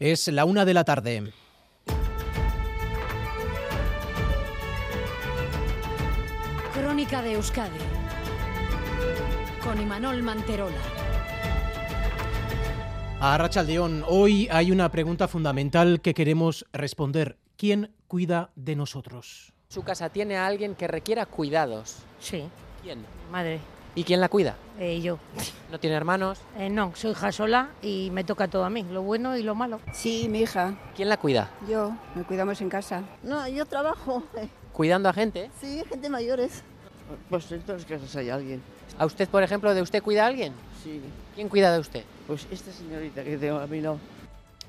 Es la una de la tarde. Crónica de Euskadi con Imanol Manterola. A Rachaldeón, hoy hay una pregunta fundamental que queremos responder. ¿Quién cuida de nosotros? Su casa tiene a alguien que requiera cuidados. Sí, ¿Quién? madre. ¿Y quién la cuida? Eh, yo. ¿No tiene hermanos? Eh, no, soy hija sola y me toca todo a mí, lo bueno y lo malo. Sí, mi hija. ¿Quién la cuida? Yo. Me cuidamos en casa. No, yo trabajo. ¿Cuidando a gente? Sí, gente mayores. Pues en todas las casas hay alguien. ¿A usted, por ejemplo, de usted cuida a alguien? Sí. ¿Quién cuida de usted? Pues esta señorita que tengo a mi lado.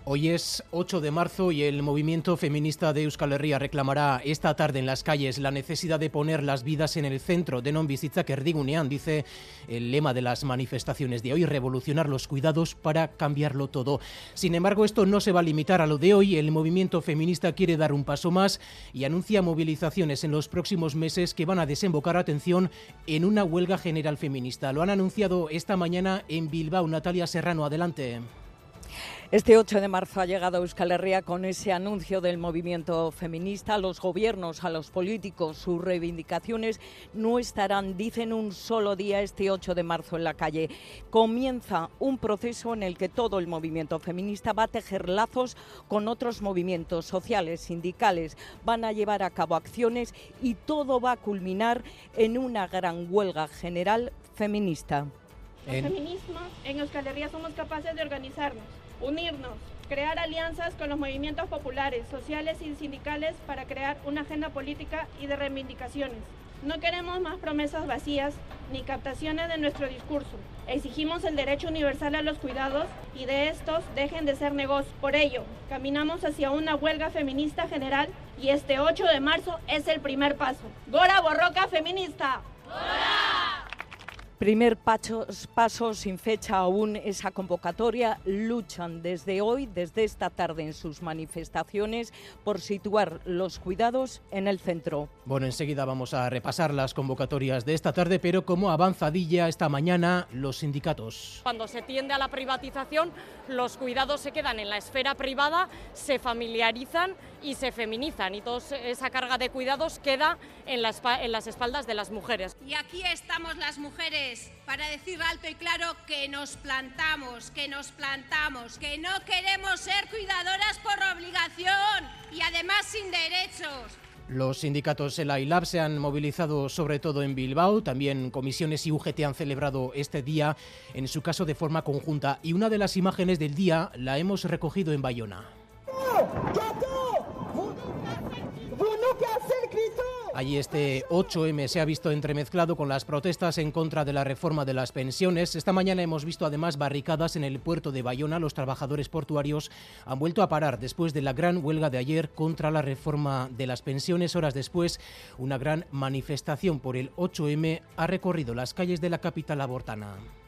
Hoy es 8 de marzo y el movimiento feminista de Euskal Herria reclamará esta tarde en las calles la necesidad de poner las vidas en el centro de non bizitza erdigunean, dice el lema de las manifestaciones de hoy, revolucionar los cuidados para cambiarlo todo. Sin embargo, esto no se va a limitar a lo de hoy. El movimiento feminista quiere dar un paso más y anuncia movilizaciones en los próximos meses que van a desembocar, atención, en una huelga general feminista. Lo han anunciado esta mañana en Bilbao. Natalia Serrano, adelante. Este 8 de marzo ha llegado a Euskal Herria con ese anuncio del movimiento feminista. Los gobiernos, a los políticos, sus reivindicaciones no estarán, dicen, un solo día este 8 de marzo en la calle. Comienza un proceso en el que todo el movimiento feminista va a tejer lazos con otros movimientos sociales, sindicales, van a llevar a cabo acciones y todo va a culminar en una gran huelga general feminista. Los feminismos en Euskal Herria somos capaces de organizarnos, unirnos, crear alianzas con los movimientos populares, sociales y sindicales para crear una agenda política y de reivindicaciones. No queremos más promesas vacías ni captaciones de nuestro discurso. Exigimos el derecho universal a los cuidados y de estos dejen de ser negocios. Por ello, caminamos hacia una huelga feminista general y este 8 de marzo es el primer paso. ¡Gora Borroca Feminista! Primer paso, paso sin fecha aún esa convocatoria. Luchan desde hoy, desde esta tarde en sus manifestaciones por situar los cuidados en el centro. Bueno, enseguida vamos a repasar las convocatorias de esta tarde, pero como avanzadilla esta mañana los sindicatos. Cuando se tiende a la privatización, los cuidados se quedan en la esfera privada, se familiarizan y se feminizan y toda esa carga de cuidados queda en, la espa- en las espaldas de las mujeres. Y aquí estamos las mujeres para decir alto y claro que nos plantamos, que nos plantamos, que no queremos ser cuidadoras por obligación y además sin derechos. Los sindicatos ELA y LAB se han movilizado sobre todo en Bilbao, también comisiones y UGT han celebrado este día, en su caso de forma conjunta, y una de las imágenes del día la hemos recogido en Bayona. Allí este 8M se ha visto entremezclado con las protestas en contra de la reforma de las pensiones. Esta mañana hemos visto además barricadas en el puerto de Bayona. Los trabajadores portuarios han vuelto a parar después de la gran huelga de ayer contra la reforma de las pensiones. Horas después, una gran manifestación por el 8M ha recorrido las calles de la capital abortana.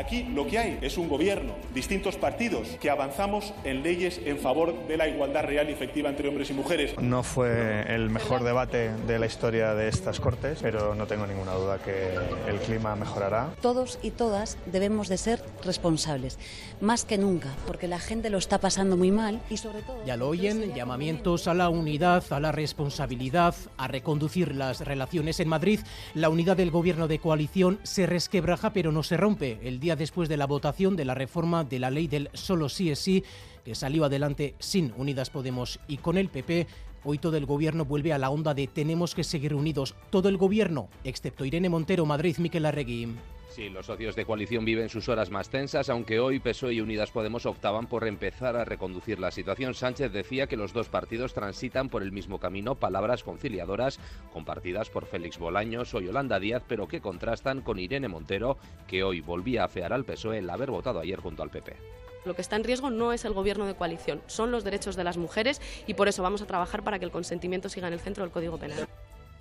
Aquí lo que hay es un gobierno, distintos partidos, que avanzamos en leyes en favor de la igualdad real y efectiva entre hombres y mujeres. No fue el mejor debate de la historia de estas Cortes, pero no tengo ninguna duda que el clima mejorará. Todos y todas debemos de ser responsables, más que nunca, porque la gente lo está pasando muy mal y sobre todo... Ya lo oyen, llamamientos a la unidad, a la responsabilidad, a reconducir las relaciones. En Madrid, la unidad del gobierno de coalición se resquebraja pero no se rompe. El día después de la votación de la reforma de la ley del solo sí es sí, que salió adelante sin Unidas Podemos y con el PP, hoy todo el gobierno vuelve a la onda de tenemos que seguir unidos. Todo el gobierno, excepto Irene Montero, Madrid, Miquel Arregui. Sí, los socios de coalición viven sus horas más tensas, aunque hoy PSOE y Unidas Podemos optaban por empezar a reconducir la situación. Sánchez decía que los dos partidos transitan por el mismo camino, palabras conciliadoras compartidas por Félix Bolaños o Yolanda Díaz, pero que contrastan con Irene Montero, que hoy volvía a afear al PSOE el haber votado ayer junto al PP. Lo que está en riesgo no es el gobierno de coalición, son los derechos de las mujeres y por eso vamos a trabajar para que el consentimiento siga en el centro del Código Penal.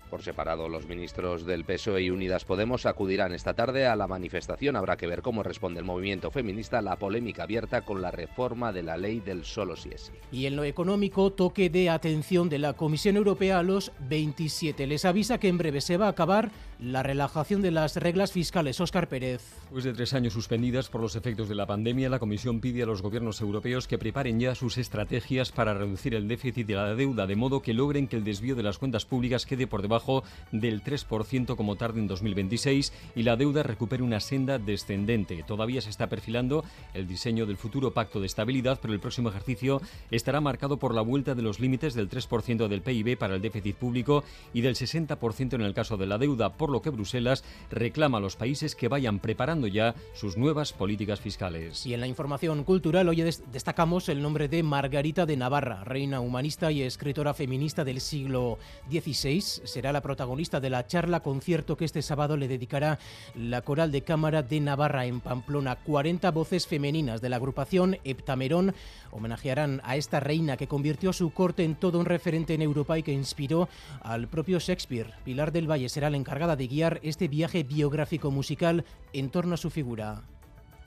Por separado, los ministros del PSOE y Unidas Podemos acudirán esta tarde a la manifestación. Habrá que ver cómo responde el movimiento feminista a la polémica abierta con la reforma de la ley del solo si es. Y en lo económico, toque de atención de la Comisión Europea a los 27. Les avisa que en breve se va a acabar la relajación de las reglas fiscales. Óscar Pérez. Después de tres años suspendidas por los efectos de la pandemia, la Comisión pide a los gobiernos europeos que preparen ya sus estrategias para reducir el déficit y la deuda, de modo que logren que el desvío de las cuentas públicas quede por debajo del 3% como tarde en 2026 y la deuda recupere una senda descendente. Todavía se está perfilando el diseño del futuro pacto de estabilidad, pero el próximo ejercicio estará marcado por la vuelta de los límites del 3% del PIB para el déficit público y del 60% en el caso de la deuda, por lo que Bruselas reclama a los países que vayan preparando ya sus nuevas políticas fiscales. Y en la información cultural hoy destacamos el nombre de Margarita de Navarra, reina humanista y escritora feminista del siglo XVI. Será la protagonista de la charla concierto que este sábado le dedicará la Coral de Cámara de Navarra en Pamplona. 40 voces femeninas de la agrupación Heptamerón homenajearán a esta reina que convirtió su corte en todo un referente en Europa y que inspiró al propio Shakespeare. Pilar del Valle será la encargada de guiar este viaje biográfico musical en torno a su figura.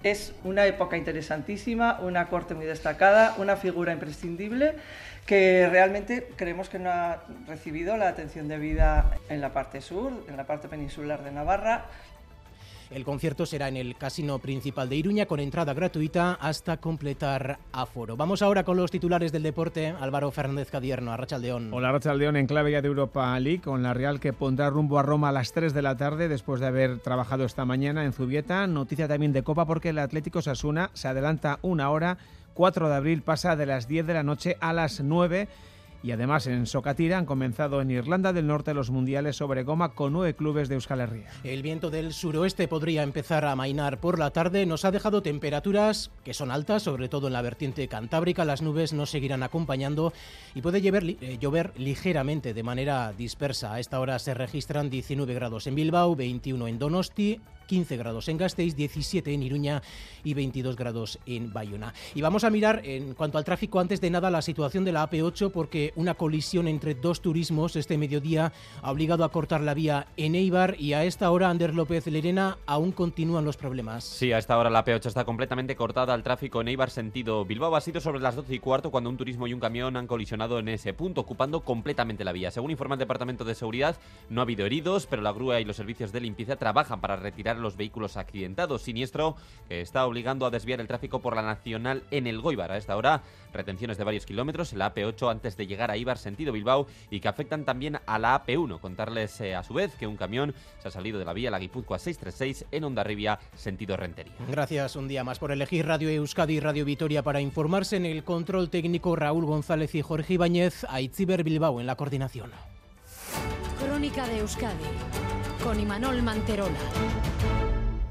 Es una época interesantísima, una corte muy destacada, una figura imprescindible que realmente creemos que no ha recibido la atención debida en la parte sur, en la parte peninsular de Navarra el concierto será en el Casino Principal de Iruña con entrada gratuita hasta completar aforo. Vamos ahora con los titulares del deporte. Álvaro Fernández Cadierno, Arrachaldeón. Hola Arrachaldeón, en clave ya de Europa League con la Real que pondrá rumbo a Roma a las 3 de la tarde después de haber trabajado esta mañana en Zubieta. Noticia también de Copa porque el Atlético Sasuna se adelanta una hora. 4 de abril pasa de las 10 de la noche a las 9 y además en Socatira han comenzado en Irlanda del Norte los mundiales sobre goma con nueve clubes de Euskal Herria. El viento del suroeste podría empezar a mainar por la tarde. Nos ha dejado temperaturas que son altas, sobre todo en la vertiente cantábrica. Las nubes no seguirán acompañando y puede llover, eh, llover ligeramente de manera dispersa. A esta hora se registran 19 grados en Bilbao, 21 en Donosti, 15 grados en Gasteiz, 17 en Iruña y 22 grados en Bayona. Y vamos a mirar en cuanto al tráfico antes de nada la situación de la AP8 porque una colisión entre dos turismos este mediodía ha obligado a cortar la vía en Eibar y a esta hora Ander López Lerena aún continúan los problemas. Sí, a esta hora la AP8 está completamente cortada al tráfico en Eibar sentido Bilbao. Ha sido sobre las 12 y cuarto cuando un turismo y un camión han colisionado en ese punto, ocupando completamente la vía. Según informa el Departamento de Seguridad, no ha habido heridos, pero la grúa y los servicios de limpieza trabajan para retirar los vehículos accidentados. Siniestro que está obligando a desviar el tráfico por la Nacional en el Goibar. A esta hora, retenciones de varios kilómetros en la AP8 antes de llegar a Ibar, sentido Bilbao, y que afectan también a la AP1. Contarles eh, a su vez que un camión se ha salido de la vía La Guipúzcoa 636 en Ondarribia, sentido Rentería. Gracias un día más por elegir Radio Euskadi y Radio Vitoria para informarse en el control técnico Raúl González y Jorge Ibáñez, a Itziber Bilbao en la coordinación. Crónica de Euskadi con Imanol Manterola.